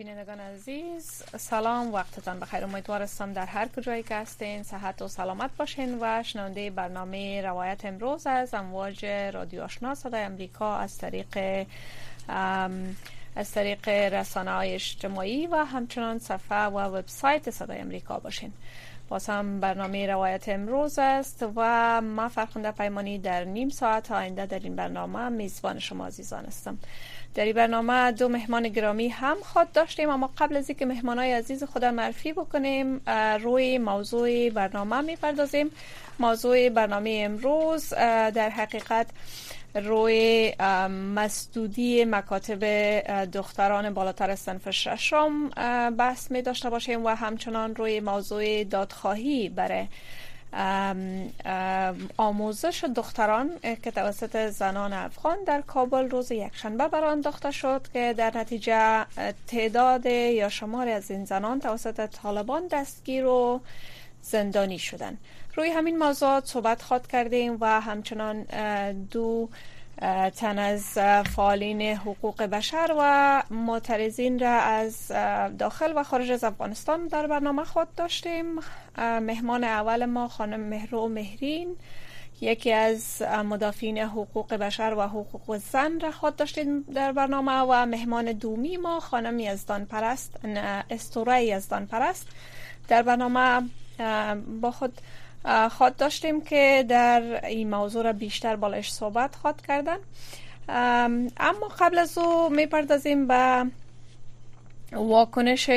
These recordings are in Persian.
بینندگان عزیز سلام وقتتان بخیر. امیدوارستم در هر کجایی که هستین صحت و سلامت باشین و شنونده برنامه روایت امروز از امواج رادیو آشنا صدای امریکا از طریق از طریق رسانه های اجتماعی و همچنان صفحه و وبسایت صدای امریکا باشین. باز هم برنامه روایت امروز است و ما فرخنده پیمانی در نیم ساعت آینده در این برنامه میزبان شما عزیزان هستم. در این برنامه دو مهمان گرامی هم خود داشتیم اما قبل از اینکه های عزیز خود معرفی بکنیم روی موضوع برنامه می‌پردازیم. موضوع برنامه امروز در حقیقت روی مسدودی مکاتب دختران بالاتر صنف ششم بحث می داشته باشیم و همچنان روی موضوع دادخواهی برای آموزش دختران که توسط زنان افغان در کابل روز یکشنبه برانداخته شد که در نتیجه تعداد یا شمار از این زنان توسط طالبان دستگیر و زندانی شدن. روی همین موضوعات صحبت خواد کردیم و همچنان دو تن از فعالین حقوق بشر و معترضین را از داخل و خارج از افغانستان در برنامه خود داشتیم. مهمان اول ما خانم مهرو مهرین. یکی از مدافعین حقوق بشر و حقوق زن را خود داشتیم در برنامه و مهمان دومی ما خانم یزدان پرست استوره یزدان پرست در برنامه با خود خواد داشتیم که در این موضوع را بیشتر بالش صحبت خواد کردن اما قبل از او می‌پردازیم به واکنش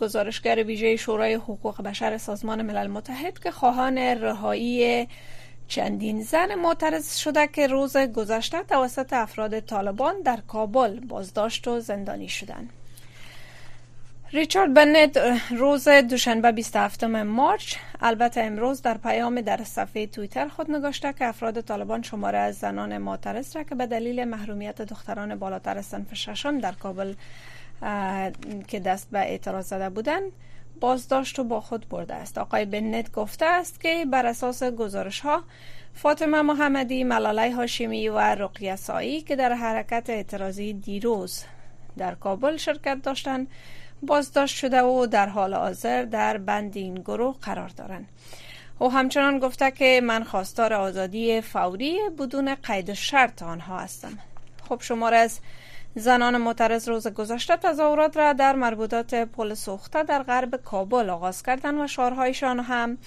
گزارشگر ویژه شورای حقوق بشر سازمان ملل متحد که خواهان رهایی چندین زن معترض شده که روز گذشته توسط افراد طالبان در کابل بازداشت و زندانی شدند. ریچارد بنت روز دوشنبه 27 مارچ. البته امروز در پیام در صفحه تویتر خود نگاشته که افراد طالبان شماره از زنان معترض را که به دلیل محرومیت دختران بالاتر صنف ششم در کابل که دست به اعتراض زده بودند بازداشت و با خود برده است. آقای بنت گفته است که بر اساس گزارش ها فاطمه محمدی، ملاله هاشمی و رقیه سایی که در حرکت اعتراضی دیروز در کابل شرکت داشتند بازداشت شده و در حال حاضر در بند این گروه قرار دارند او همچنان گفته که من خواستار آزادی فوری بدون قید شرط آنها هستم. خب شمار از زنان معترض روز گذشته تظاهرات را در مربوطات پل سوخته در غرب کابل آغاز کردند و شعارهایشان هم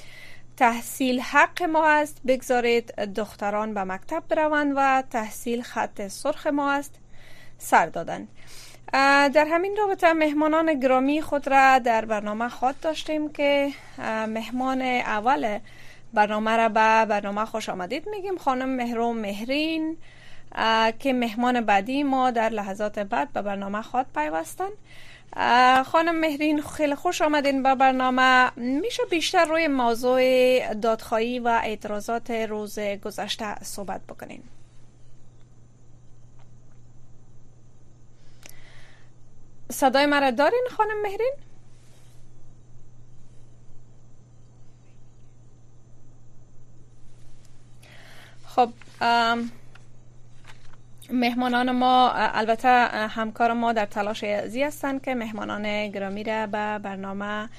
تحصیل حق ما است. بگذارید دختران به مکتب بروند و تحصیل خط سرخ ما است. سر دادند در همین رابطه مهمانان گرامی خود را در برنامه خود داشتیم که مهمان اول برنامه را به برنامه خوش آمدید میگیم خانم مهرو مهرین که مهمان بعدی ما در لحظات بعد به برنامه خود پیوستن. خانم مهرین خیلی خوش آمدین به برنامه. میشه بیشتر روی موضوع دادخواهی و اعتراضات روز گذشته صحبت بکنین. صدای مرا دارین خانم مهرین؟ خب مهمانان ما البته همکار ما در تلاش ازی هستند که مهمانان گرامی را به برنامه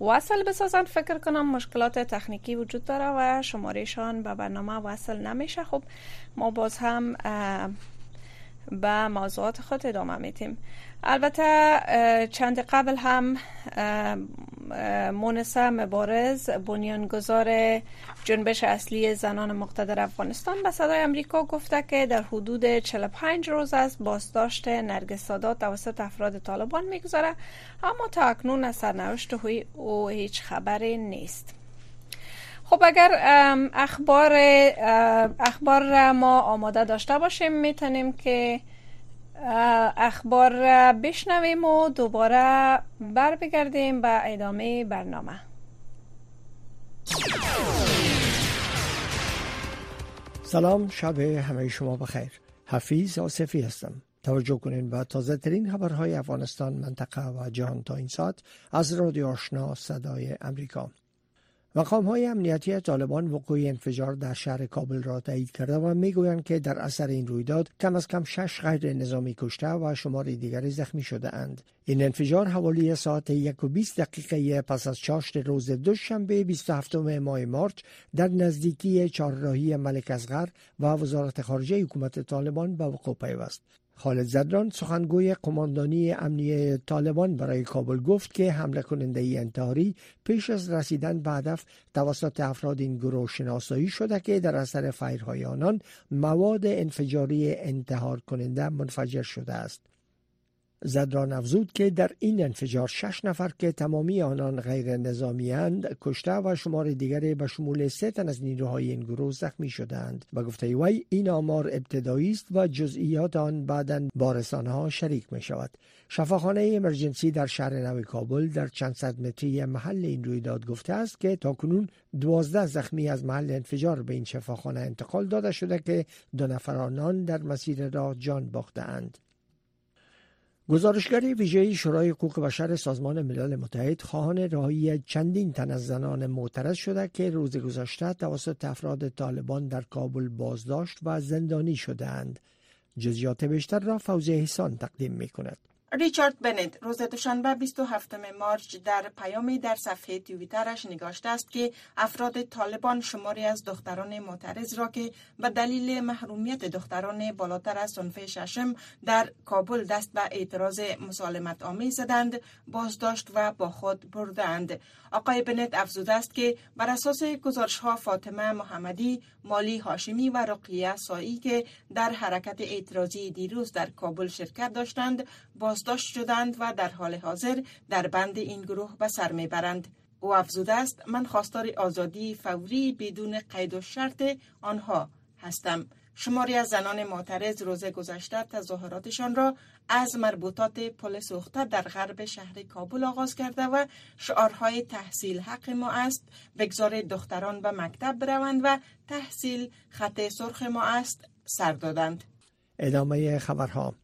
وصل بسازن فکر کنم مشکلات تکنیکی وجود داره و شمارهشان به برنامه وصل نمیشه. خب ما باز هم به موضوعات خود ادامه میتیم البته چند قبل هم مونسا مبارز بنیانگذار جنبش اصلی زنان مقتدر افغانستان به صدای امریکا گفته که در حدود 45 روز از بازداشت نرگس سادات توسط افراد طالبان می‌گذاره اما تا اکنون از سرنوشت او هیچ خبری نیست. خب اگر اخبار اخبار ما آماده داشته باشیم می‌تونیم که اخبار بشنویم و دوباره بر بگردیم به ادامه برنامه. سلام شب همه شما بخیر. حفیظ آصفی هستم. توجه کنین به تازه ترین خبرهای افغانستان منطقه و جهان تا این ساعت از رادیو آشنا صدای امریکا. مقام های امنیتی طالبان وقوع انفجار در شهر کابل را تایید کرده و می‌گویند که در اثر این رویداد کم از کم شش غیر نظامی کشته و شمار دیگری زخمی شده اند. این انفجار حوالی ساعت یک و 20 دقیقه پس از چاشت روز دوشنبه 27 ماه مارچ در نزدیکی چهارراهی ملک ازغر و وزارت خارجه حکومت طالبان به وقوع پیوست. خالد زدران سخنگوی قماندانی امنیه طالبان برای کابل گفت که حمله کننده ای انتحاری پیش از رسیدن به هدف توسط افراد این گروه شناسایی شده که در اثر فیرهای آنان مواد انفجاری انتحار کننده منفجر شده است. زدران افزود که در این انفجار شش نفر که تمامی آنان غیر نظامی هند کشته و شمار دیگری به شمول سه تن از نیروهای این گروه زخمی شدند. و گفته وی این آمار ابتدایی است و جزئیات آن بعدا با رسانه ها شریک می شود شفاخانه امرجنسی در شهر نو کابل در چند صد متری محل این رویداد گفته است که تاکنون دوازده زخمی از محل انفجار به این شفاخانه انتقال داده شده که دو نفر آنان در مسیر راه جان باختهاند. گزارشگر ویژه شورای حقوق بشر سازمان ملل متحد خواهان رهایی چندین تن از زنان معترض شده که روز گذشته توسط افراد طالبان در کابل بازداشت و زندانی شدهاند. جزیات بیشتر را فوزی حسان تقدیم می کند. ریچارد بنت روز دوشنبه 27 مارچ در پیامی در صفحه توییترش نگاشته است که افراد طالبان شماری از دختران معترض را که به دلیل محرومیت دختران بالاتر از صنف ششم در کابل دست به اعتراض مسالمت آمیز زدند بازداشت و با خود بردند. آقای بنت افزوده است که بر اساس گزارش ها فاطمه محمدی مالی هاشمی و رقیه سایی که در حرکت اعتراضی دیروز در کابل شرکت داشتند بازداشت شدند و در حال حاضر در بند این گروه به سر می‌برند. او افزوده است من خواستار آزادی فوری بدون قید و شرط آنها هستم. شماری از زنان معترض روز گذشته تظاهراتشان را از مربوطات پل سوخته در غرب شهر کابل آغاز کرده و شعارهای تحصیل حق ما است بگذار دختران به مکتب بروند و تحصیل خط سرخ ما است سر دادند ادامه خبرها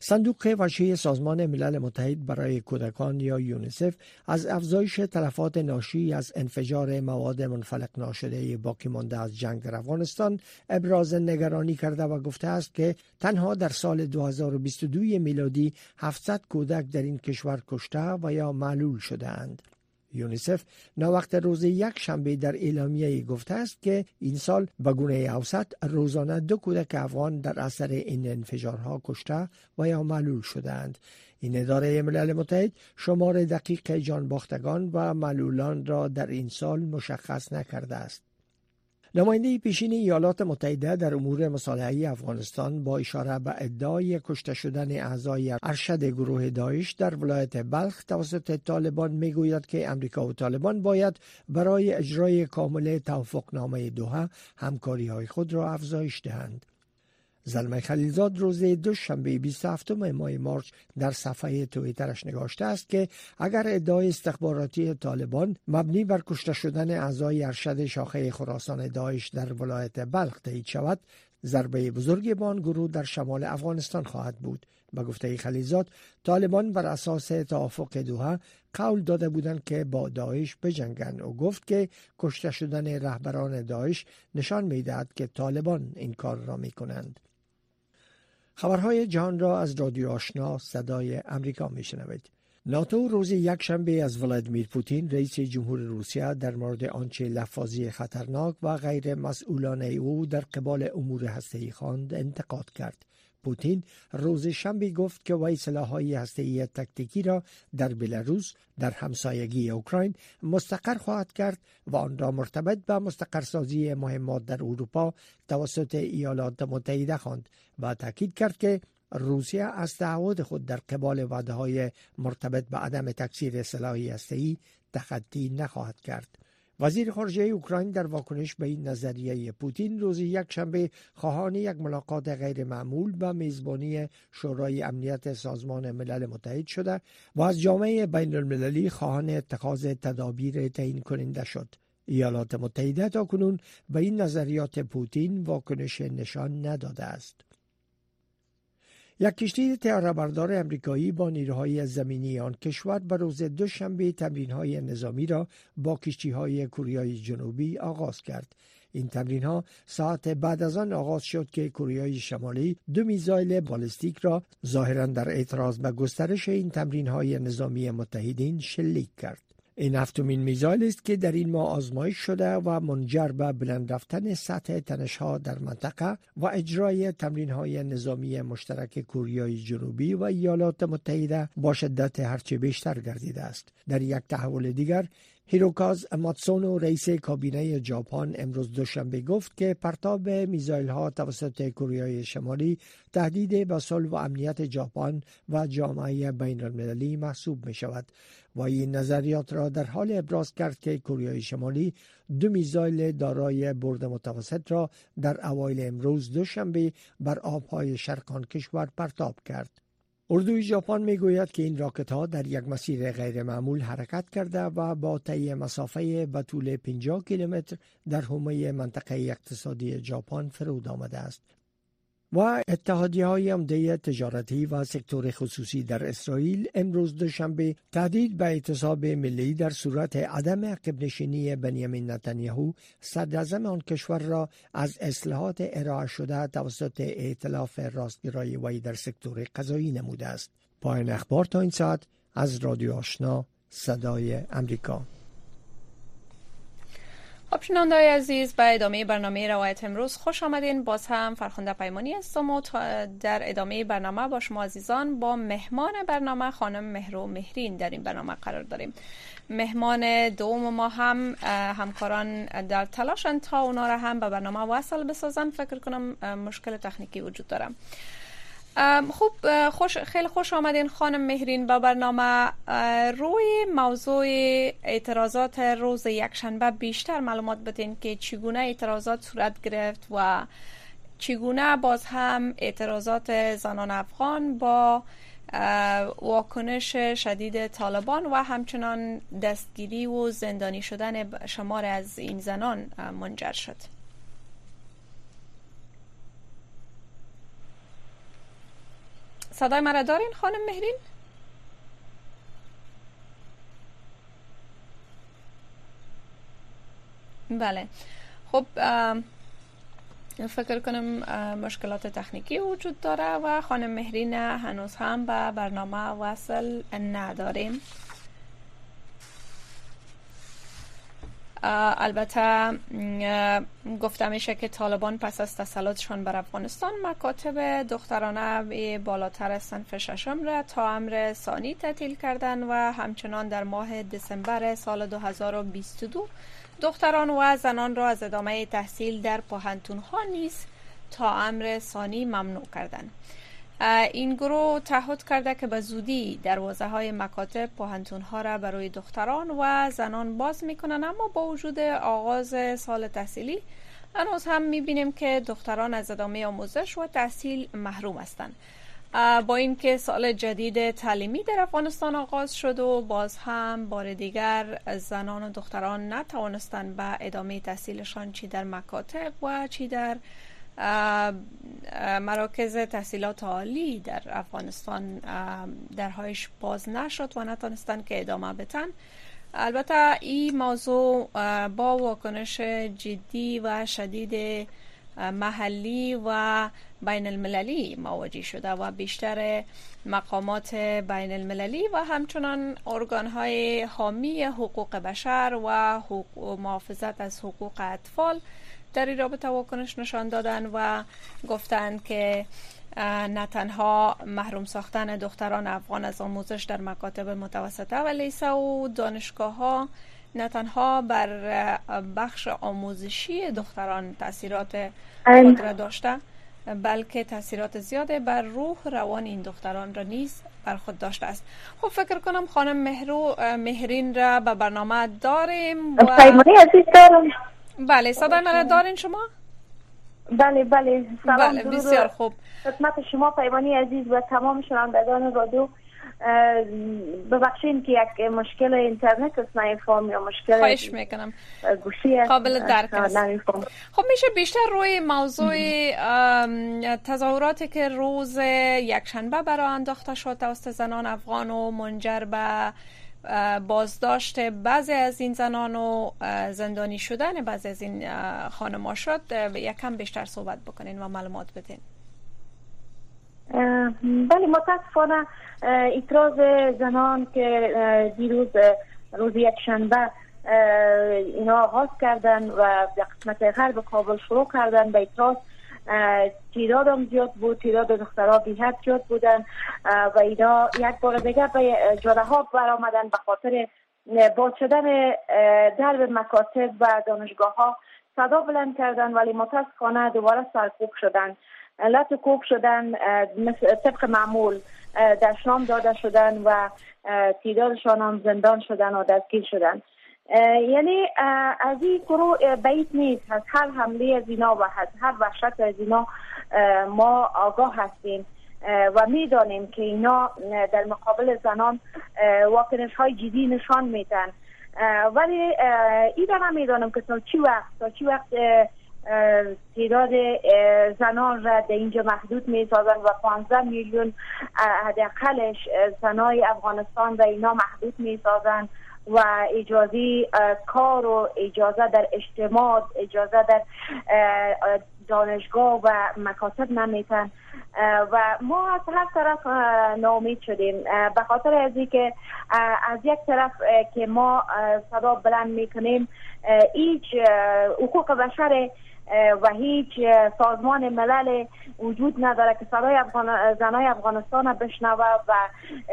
صندوق وجهی سازمان ملل متحد برای کودکان یا یونیسف از افزایش تلفات ناشی از انفجار مواد منفلق ناشده باقی مانده از جنگ در افغانستان ابراز نگرانی کرده و گفته است که تنها در سال 2022 میلادی 700 کودک در این کشور کشته و یا معلول شده اند. یونیسف وقت روز یک شنبه در اعلامیه گفته است که این سال به گونه اوسط روزانه دو کودک افغان در اثر این انفجارها کشته و یا معلول شدند این اداره ملل متحد شمار دقیق جان باختگان و معلولان را در این سال مشخص نکرده است. نماینده پیشین ایالات متحده در امور مصالحه افغانستان با اشاره به ادعای کشته شدن اعضای ارشد گروه داعش در ولایت بلخ توسط طالبان می‌گوید که امریکا و طالبان باید برای اجرای کامل توافقنامه دوحه همکاری های خود را افزایش دهند. زلمه خلیلزاد روز دوشنبه 27 ماه مارچ در صفحه تویترش نگاشته است که اگر ادعای استخباراتی طالبان مبنی بر کشته شدن اعضای ارشد شاخه خراسان داعش در ولایت بلخ تایید شود ضربه بزرگی به آن گروه در شمال افغانستان خواهد بود به گفته خلیزاد طالبان بر اساس توافق دوها قول داده بودند که با داعش بجنگند و گفت که کشته شدن رهبران داعش نشان می‌دهد که طالبان این کار را می کنند. خبرهای جهان را از رادیو آشنا صدای امریکا میشنوید. ناتو روز یک شنبه از ولادیمیر پوتین رئیس جمهور روسیه در مورد آنچه لفاظی خطرناک و غیر مسئولانه او در قبال امور هسته‌ای خواند انتقاد کرد. پوتین روز شنبه گفت که وی سلاحهای هسته‌ای تکتیکی را در بلاروس در همسایگی اوکراین مستقر خواهد کرد و آن را مرتبط به مستقرسازی مهمات در اروپا توسط ایالات متحده خواند و تاکید کرد که روسیه از تعهد خود در قبال وعده های مرتبط به عدم تکثیر سلاحی هسته‌ای تخطی نخواهد کرد. وزیر خارجه اوکراین در واکنش به این نظریه پوتین روز یک شنبه خواهان یک ملاقات غیر معمول به میزبانی شورای امنیت سازمان ملل متحد شده و از جامعه بین المللی خواهان اتخاذ تدابیر تعیین کننده شد. ایالات متحده تا کنون به این نظریات پوتین واکنش نشان نداده است. یک کشتی بردار امریکایی با نیروهای زمینی آن کشور به روز دوشنبه تمرین های نظامی را با کشتی های کوریای جنوبی آغاز کرد. این تمرین ها ساعت بعد از آن آغاز شد که کوریای شمالی دو میزایل بالستیک را ظاهرا در اعتراض به گسترش این تمرین های نظامی متحدین شلیک کرد. این هفتمین میزایل است که در این ماه آزمایش شده و منجر به بلند رفتن سطح تنشها در منطقه و اجرای تمرین های نظامی مشترک کوریای جنوبی و ایالات متحده با شدت هرچه بیشتر گردیده است. در یک تحول دیگر هیروکاز ماتسونو رئیس کابینه ژاپن امروز دوشنبه گفت که پرتاب میزایل ها توسط کره شمالی تهدید به صلح و امنیت ژاپن و جامعه بین المللی محسوب می شود و این نظریات را در حال ابراز کرد که کره شمالی دو میزایل دارای برد متوسط را در اوایل امروز دوشنبه بر آبهای شرقان کشور پرتاب کرد. اردوی ژاپن می‌گوید که این راکت ها در یک مسیر غیر معمول حرکت کرده و با طی مسافه به طول 50 کیلومتر در حومه منطقه اقتصادی ژاپن فرود آمده است. و اتحادیه های عمده تجارتی و سکتور خصوصی در اسرائیل امروز دوشنبه تهدید به اعتصاب ملی در صورت عدم عقب نشینی بنیامین نتانیاهو صدراعظم آن کشور را از اصلاحات ارائه شده توسط ائتلاف راستگرای وی در سکتور غذایی نموده است. پایان اخبار تا این ساعت از رادیو آشنا صدای امریکا. شنوندای عزیز به ادامه برنامه روایت امروز خوش آمدین. باز هم فرخنده پیمانی هستم و در ادامه برنامه با شما عزیزان با مهمان برنامه خانم مهرو مهرین در این برنامه قرار داریم. مهمان دوم ما هم همکاران در تلاشن تا اونا را هم به برنامه وصل بسازن فکر کنم مشکل تکنیکی وجود دارم. خوب خوش خیلی خوش آمدین خانم مهرین با برنامه روی موضوع اعتراضات روز یکشنبه. بیشتر معلومات بدین که چگونه اعتراضات صورت گرفت و چگونه باز هم اعتراضات زنان افغان با واکنش شدید طالبان و همچنان دستگیری و زندانی شدن شمار از این زنان منجر شد. صدای مرا دارین خانم مهرین؟ بله خب فکر کنم مشکلات تکنیکی وجود داره و خانم مهرین هنوز هم به برنامه وصل نداریم البته گفته میشه که طالبان پس از تسلطشان بر افغانستان مکاتب دخترانه بالاتر صنف ششم را تا امر ثانی تعطیل کردن و همچنان در ماه دسامبر سال 2022 دختران و زنان را از ادامه تحصیل در پوهنتون ها نیز تا امر ثانی ممنوع کردند. این گروه تعهد کرده که به زودی دروازه های مکاتب پوهنتون ها را برای دختران و زنان باز می‌کنن. اما با وجود آغاز سال تحصیلی هنوز هم می‌بینیم که دختران از ادامه آموزش و تحصیل محروم هستند. با اینکه سال جدید تعلیمی در افغانستان آغاز شد و باز هم بار دیگر زنان و دختران نتوانستند به ادامه تحصیلشان چی در مکاتب و چی در مراکز تحصیلات عالی در افغانستان درهایش باز نشد و نتانستند که ادامه بتن البته این موضوع با واکنش جدی و شدید محلی و بین المللی مواجه شده و بیشتر مقامات بین المللی و همچنان ارگان های حامی حقوق بشر و محافظت از حقوق اطفال در این رابطه واکنش نشان دادن و گفتند که نه تنها محروم ساختن دختران افغان از آموزش در مکاتب متوسطه و لیسه و دانشگاه ها نه تنها بر بخش آموزشی دختران تاثیرات خود را داشته بلکه تاثیرات زیاده بر روح روان این دختران را نیز بر خود داشته است. خب فکر کنم خانم مهرو مهرین را به برنامه داریم و... عزیز دارم بله صدای من دارین شما؟ بله بله سلام بله بسیار خوب. خدمت شما پیمانی عزیز و تمام شنوندگان رادیو. ببخشید که یک مشکل اینترنت است نمیفهم یا مشکل خواهش می‌کنم. گوشی قابل درک است. خب میشه بیشتر روی موضوع تظاهراتی که روز یکشنبه برای انداخته شد توسط زنان افغان و منجر به بازداشت بعضی از این زنان و زندانی شدن بعضی از این خانما شد یکم بیشتر صحبت بکنین و معلومات بدین. بله متاسفانه اعتراض زنان که دیروز روز یک شنبه اینا آغاز کردن و به قسمت غرب کابل شروع کردن به اعتراض تعداد زیاد بود تعداد دخترها بیحد زیاد بودن و اینا یک بار دیگه به جاده ها برآمدن به خاطر باز شدن درب مکاتب و دانشگاه ها صدا بلند کردن ولی متاسفانه دوباره سرکوب شدن. لط کوب شدن طبق معمول دشنام داده شدن و تعدادشان هم زندان شدن و دستگیر شدن. یعنی از این گروه بیت نیست. از هر حمله از اینا و از هر وحشت از اینا ما آگاه هستیم. و می‌دانیم که اینا در مقابل زنان واکنش های جدی نشان میدن. ولی این هم می‌دانم که تا چی وقت تا چی وقت تعداد زنان را در اینجا محدود می سازن و 15 میلیون حداقلش زنای افغانستان را اینا محدود می سازن و اجازه کار و اجازه در اجتماع اجازه در دانشگاه و مکاتب نمیتن. و ما از هر طرف ناامید شدیم. به خاطر از که از یک طرف که ما صدا بلند می‌کنیم هیچ حقوق بشر و هیچ سازمان ملل وجود نداره که صدای افغان... زنای افغانستان بشنوه و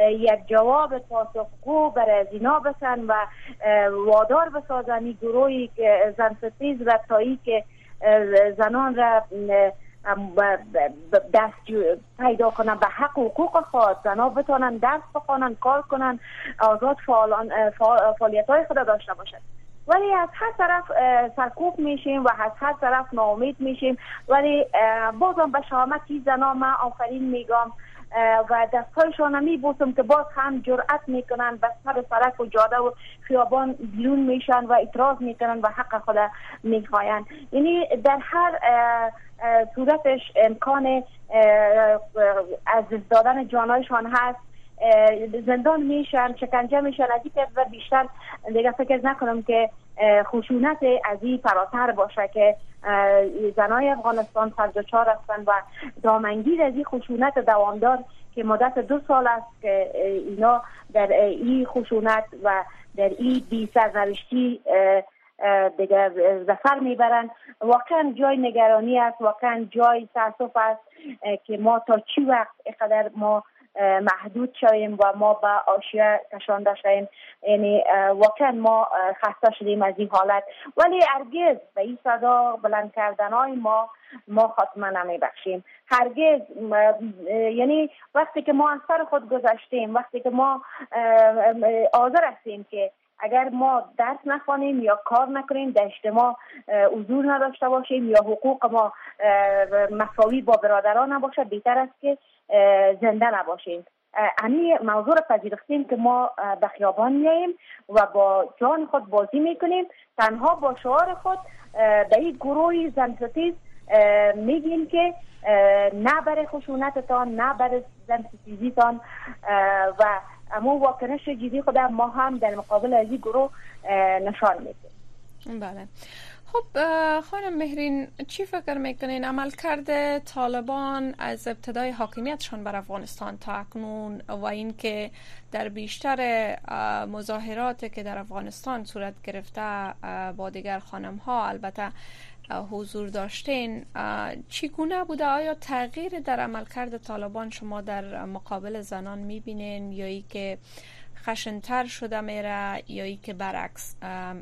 یک جواب پاسخگو برای زینا بسن و وادار بسازن. این گروهی که زن و تایی که زنان را دست پیدا کنن به حق حقوق خود زنا بتانن درس بخوانن کار کنن آزاد فعالیت های خود داشته باشد ولی از هر طرف سرکوب میشیم و از هر طرف ناامید میشیم. ولی بازم به شامت زنا من آفرین میگم. و دستهایشان می بوسم که باز هم جرأت می‌کنن به سر سرک و جاده و خیابان بیرون میشن و اعتراض می‌کنن و حق خود می‌خواین. یعنی در هر صورتش امکان از دادن جانایشان هست. زندان میشن شکنجه میشن. از این و بیشتر دیگه فکر نکنم که خشونت از این فراتر باشه که زنای افغانستان سرجچار هستن و دامنگیر از این خشونت دوامدار که مدت دو سال است که اینا در این خشونت و در این بی سرنوشتی دیگه زفر می‌برن. واقعا جای نگرانی است واقعا جای تاسف است که ما تا چی وقت اینقدر ما محدود شویم و ما به آشیا کشانده شویم. یعنی واقعا ما خسته شدیم از این حالت. ولی هرگز به این صدا بلند کردن های ما ما خاتمه نمی بخشیم هرگز یعنی وقتی که ما از سر خود گذاشتیم وقتی که ما آذر هستیم که اگر ما درس نخوانیم یا کار نکنیم در اجتماع حضور نداشته باشیم یا حقوق ما مساوی با برادران نباشه بهتر است که زنده نباشیم. امی موضوع را پذیرفتیم که ما به خیابان میاییم و با جان خود بازی می‌کنیم. تنها با شعار خود به این گروه زنستیز میگیم که نه برای خشونتتان نه برای زنستیزیتان و اما واکنش جدی خود ما هم در مقابل از این گروه نشان میدیم بله. خب خانم مهرین چی فکر می‌کنین؟ عمل کرده طالبان از ابتدای حاکمیتشان بر افغانستان تا اکنون و اینکه در بیشتر مظاهرات که در افغانستان صورت گرفته با دیگر خانم ها البته حضور داشتین. چگونه بوده؟ آیا تغییر در عملکرد طالبان شما در مقابل زنان می‌بینین؟ یا ای که خشنتر شده میره یا ای که برعکس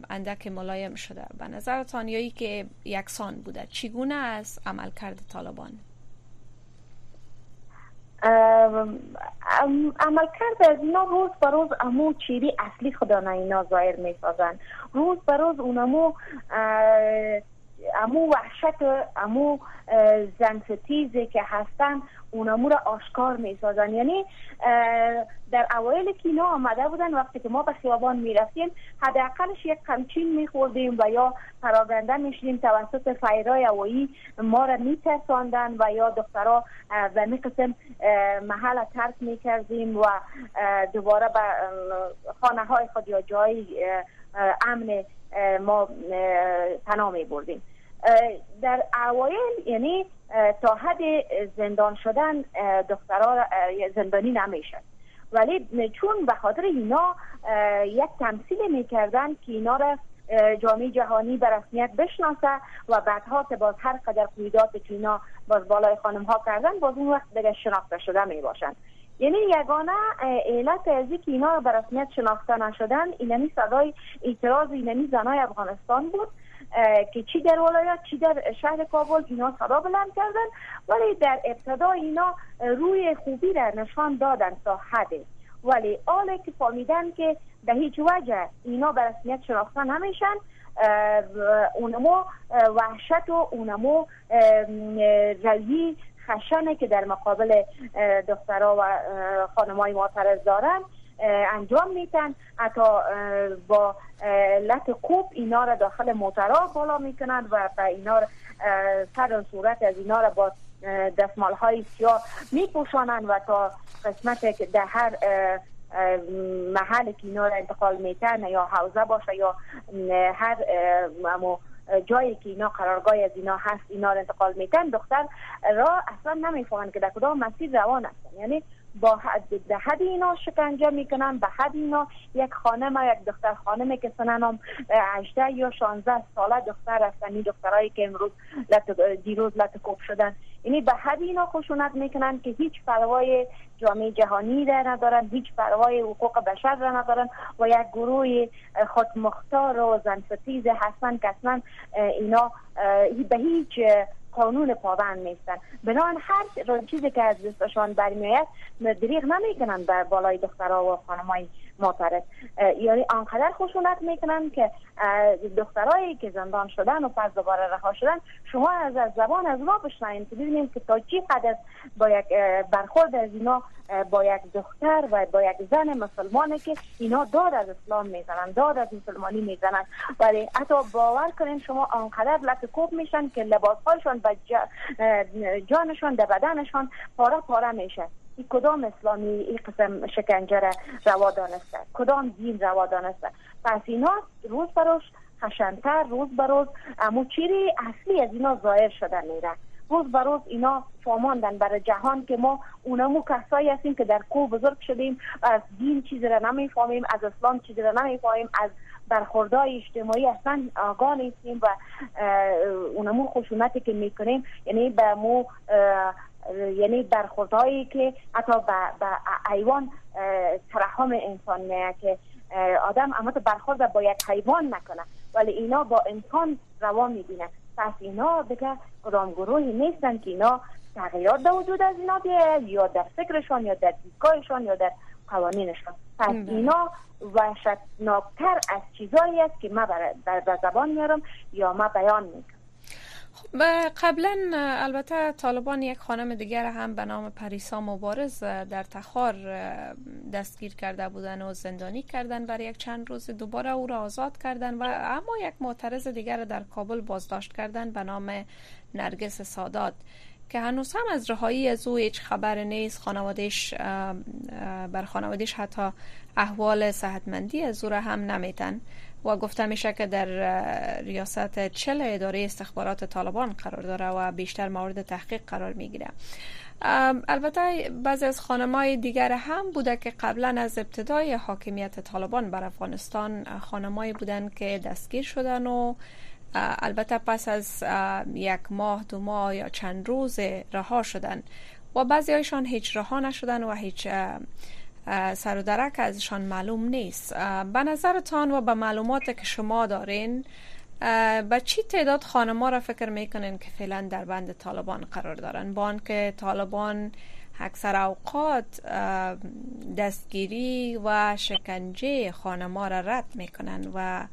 اندک ملایم شده؟ به نظرتان یا ای که یکسان بوده؟ چگونه است عملکرد طالبان؟ عمل کرده از اینا روز به روز امو چیری اصلی خدا اینا ظاهر می سازن روز به روز اونمو امو وحشت امو زنستیزی که هستن اونمو را آشکار می سازن یعنی در اوایل که اینا آمده بودن وقتی که ما به خیابان می رفتیم حداقلش یک قمچین می خوردیم و یا پراگنده می شدیم توسط فیرای هوایی ما را می ترساندن و یا دخترها به می قسم محل ترک می کردیم و دوباره به خانه های خود یا جای امن ما پناه می بردیم در اوایل یعنی تا حد زندان شدن دخترها زندانی نمی‌شد. ولی چون به خاطر اینا یک تمثیل می‌کردن که اینا را جامعه جهانی به رسمیت بشناسه و بعدها که باز هر قدر قیدات که اینا باز بالای خانم ها کردن باز اون وقت دیگه شناخته شده می باشن یعنی یگانه علت از که اینا به رسمیت شناخته نشدن اینمی صدای اعتراض اینمی زنای افغانستان بود. که چی در ولایت چی در شهر کابل اینا صدا بلند کردن. ولی در ابتدا اینا روی خوبی را نشان دادن تا حده ولی آله که فهمیدن که به هیچ وجه اینا به رسمیت شناخته نمیشن اونمو وحشت و اونمو روی خشنه که در مقابل دخترها و خانمای معترض دارن. انجام میتن حتی با لط کوب اینا را داخل موترها بالا می‌کنند و اینا سر و صورت از اینا را با دستمال های سیاه میپوشانند و تا قسمت که در هر محل که اینا را انتقال میتن یا حوزه باشه یا هر جایی که اینا قرارگاه از اینا هست اینا را انتقال میتن دختر را اصلا نمی‌فهمند که در کدام مسیر روان هستن. یعنی با حد به حد اینا شکنجه می‌کنن به حد اینا یک خانم یک دختر خانم که سننم 18 یا 16 ساله دختر هستن دخترایی که امروز لط دیروز لط کوب شدن. یعنی به حد اینا خشونت می‌کنن که هیچ پروای جامعه جهانی را ندارن هیچ پروای حقوق بشر را ندارن و یک گروه خودمختار و زنستیز هستن که اصلا اینا به هیچ قانون پابند نیستن. بنابراین هر چیزی که از دستشان برمیآید دریغ نمی‌کنن بر بالای دخترها و خانمای معترض. یعنی آنقدر خشونت می‌کنن که دخترایی که زندان شدن و پس دوباره رها شدن شما از زبان از ما بشنوید که ببینیم که تا چی قدر با یک برخورد از اینا با یک دختر و با یک زن مسلمانه که اینا داد از اسلام می‌زنن داد از مسلمانی می‌زنن. ولی حتی باور کنین شما آنقدر لط کوب میشن که لباسهایشان به جانشان در بدنشان پاره پاره میشه. این کدام اسلامی این قسم شکنجه را روا دانسته؟ کدام دین روا دانسته؟ پس اینا روز بروش خشنتر روز بروز امو چیری اصلی از اینا ظاهر شدن میره. روز به روز اینا فهماندن برای جهان که ما اونمو کسایی هستیم که در کو بزرگ شدیم از دین چیزی را نمی‌فهمیم از اسلام چیزی را نمی‌فهمیم از برخوردهای اجتماعی اصلا آگاه نیستیم و اونمو خشونتی که می‌کنیم یعنی به مو یعنی برخوردهایی که حتی به حیوان ترحم انسان نه که آدم اما برخورد با یک حیوان نکنه. ولی اینا با انسان روا می‌بینه. پس اینا دیگه کدام گروهی نیستن که اینا تغییرات در وجود از اینا بیاید یا در فکرشان یا در دیدگاهشان یا در قوانینشان. پس اینا وحشتناکتر از چیزایی است که ما در زبان میارم یا ما بیان می‌کنم. و قبلا البته طالبان یک خانم دیگر هم به نام پریسا مبارز در تخار دستگیر کرده بودن و زندانی کردن برای یک چند روز. دوباره او را آزاد کردن و اما یک معترض دیگر در کابل بازداشت کردن به نام نرگس سادات که هنوز هم از رهایی از او هیچ خبر نیست. خانوادش بر خانوادش حتی احوال صحتمندی از او را هم نمیتن و گفته میشه که در ریاست چل اداره استخبارات طالبان قرار داره و بیشتر مورد تحقیق قرار می‌گیره. البته بعضی از خانمای دیگر هم بوده که قبلا از ابتدای حاکمیت طالبان بر افغانستان خانمایی بودن که دستگیر شدن و البته پس از یک ماه دو ماه یا چند روز رها شدن. و بعضی هایشان هیچ رها نشدن و هیچ سر و درک ازشان معلوم نیست. به نظرتان و به معلومات که شما دارین به چی تعداد خانما را فکر می‌کنین که فعلا در بند طالبان قرار دارن؟ با که طالبان اکثر اوقات دستگیری و شکنجه خانما را رد می‌کنن و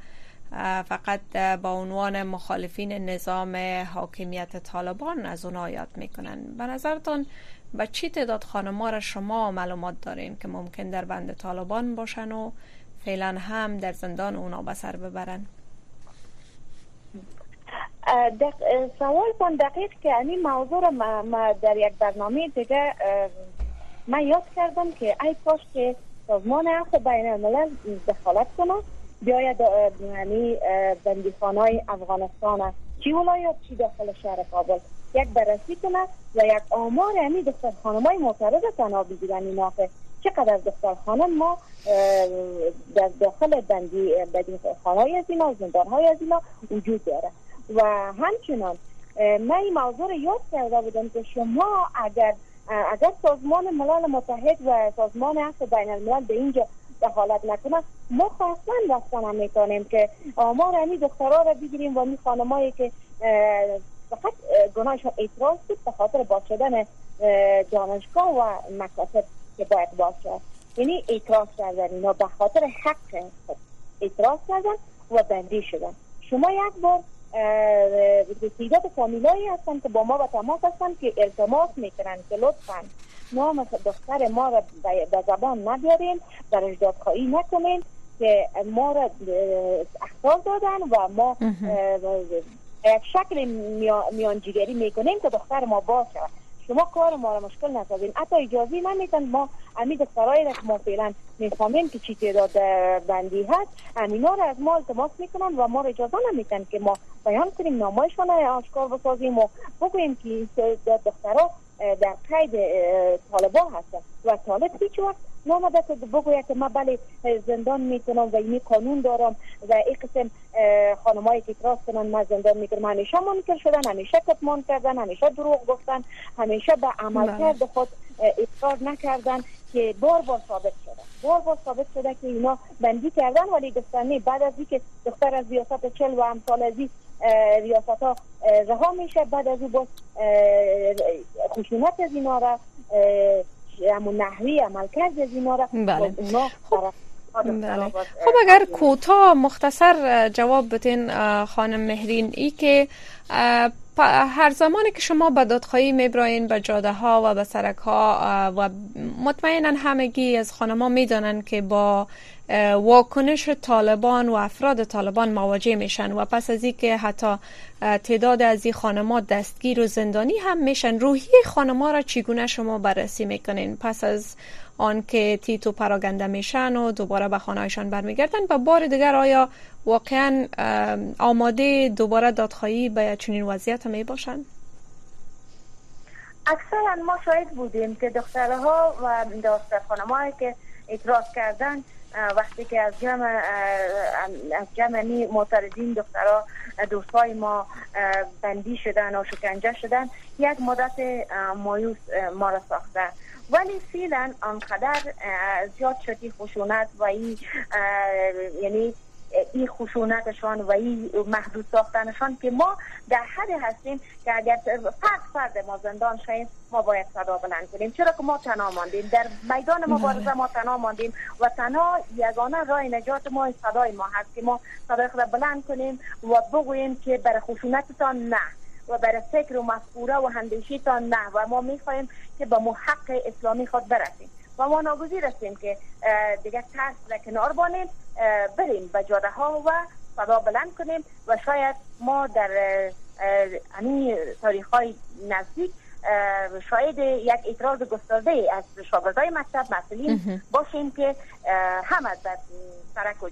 فقط با عنوان مخالفین نظام حاکمیت طالبان از اونا یاد می‌کنن. به نظرتان به چی تعداد خانما را شما معلومات دارین که ممکن در بند طالبان باشن و فعلا هم در زندان اونا به سر ببرن؟ دق... سوال کن دقیق که این موضوع را ما, در یک برنامه دیگه ما یاد کردم که ای کاش که سازمان عفو بین الملل دخالت کنه بیاید یعنی بندیخانه افغانستان چی ولایت چی داخل شهر کابل؟ یک بررسی کنه و یک آمار همی دختر خانم های معترض تنها بگیرن اینا چقدر دختر خانم ما در داخل بندی خانه های از اینا زندان های از اینا وجود داره. و همچنان من این موضوع یاد کرده بودم که شما اگر اگر سازمان ملل متحد و سازمان عفو بین الملل به اینجا دخالت نکنه ما خاصا رفتن می‌کنیم که آمار همی دخترها را بگیریم و می خانمایی که فقط گناهشان اعتراض بود به خاطر باز شدن دانشگاه و مکاتب که باید باز شد. یعنی اعتراض کردن اینا به خاطر حق اعتراض کردن و بندی شدن. شما یک بار تعداد فامیلایی هستن که با ما به تماس هستن که التماس می‌کنن که لطفا نام دختر ما را به زبان نبیارین در دادخواهی نکنین که ما را اخبار دادن و ما یک شکل میانجیگری می‌کنیم که دختر ما باشه. شما کار ما را مشکل نسازین. حتی اجازه نمیتن ما امی دخترایی را که ما فعلا می‌فهمیم که چی تعداد بندی هست امینا را از ما التماس می‌کنن و ما را اجازه نمیتن که ما بیان کنیم نامایشان آشکار بسازیم و بگوییم که دخترها در قید طالبان هستن و طالب هیچ وقت نامده که بگوید که من بله زندان می‌کنم و این قانون دارم و این قسم خانمایی که اعتراض کنن من زندان می‌کنم همیشه منکر شدن همیشه کتمان کردن همیشه دروغ گفتن همیشه به عملکرد بله. خود اصرار نکردن که بار بار ثابت شده بار بار ثابت شده که اینا بندی کردن ولی گفتن بعد از اینکه دختر از ریاست چل و امثال از ریاست ها رها میشه بعد از او باز خشونت از اینا را همون نحوی عمل کرد از اینا را بله. خب. بله. خب اگر کوتاه مختصر جواب بتین خانم مهرین ای که هر زمانی که شما به دادخواهی میبراین به جاده ها و به سرک ها و مطمئنا همگی از خانما می‌دانند که با واکنش طالبان و افراد طالبان مواجه میشن و پس از اینکه حتی تعداد از این خانما دستگیر و زندانی هم میشن روحی خانما را چگونه شما بررسی می‌کنین؟ پس از آنکه تیتو پراگنده میشن و دوباره به خانهایشان برمیگردن و بار دیگر آیا واقعا آماده دوباره دادخواهی به چنین وضعیت می باشند؟ اکثرا ما شاید بودیم که دخترها و دختر خانمایی که اعتراض کردن وقتی که از جمع از جمع معترضین دخترها دوستای ما بندی شدن و شکنجه شدن یک مدت مایوس ما را ساخته ولی فعلا آنقدر زیاد شدی خشونت و این یعنی این خشونتشان و این محدود ساختنشان که ما در حد هستیم که اگر فرد فرد ما زندان شاییم ما باید صدا بلند کنیم. چرا که ما تنها ماندیم. در میدان مبارزه ما تنها ماندیم و تنها یگانه راه نجات ما صدای ما هست که ما صدای خود بلند کنیم و بگوییم که برای خشونتتان نه و برای فکر و مفکوره و اندیشیتان نه و ما می‌خواهیم که به محق اسلامی خود برسیم. و ما ناگزیر هستیم که دیگه ترس را کنار بانیم بریم به جاده ها و صدا بلند کنیم و شاید ما در همین تاریخ های نزدیک شاید یک اعتراض گسترده از شاگردای مکتب مسئولین باشیم که همه در سرک و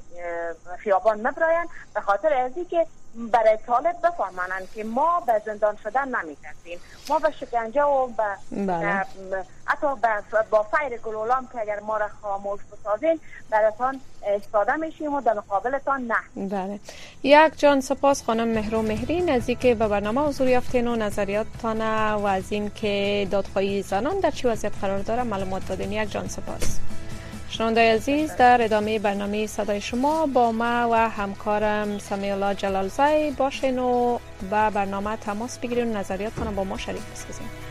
خیابان مبراین به خاطر ازی که برای طالب بفهمانند که ما به زندان شدن نمیترسیم. ما به شکنجه و به بله. حتی با فیر گلولام که اگر ما را خاموش بسازین براتان استاده میشیم و در مقابلتان نه. بله. یک جان سپاس خانم مهرو مهری که به برنامه حضور یافتین و نظریاتتان و از این که دادخواهی زنان در چی وضعیت قرار داره معلومات دادین. یک جان سپاس. شنونده عزیز در ادامه برنامه صدای شما با ما و همکارم سمیلا جلالزای باشین و با برنامه تماس بگیرین و نظریاتتان با ما شریک بسازین.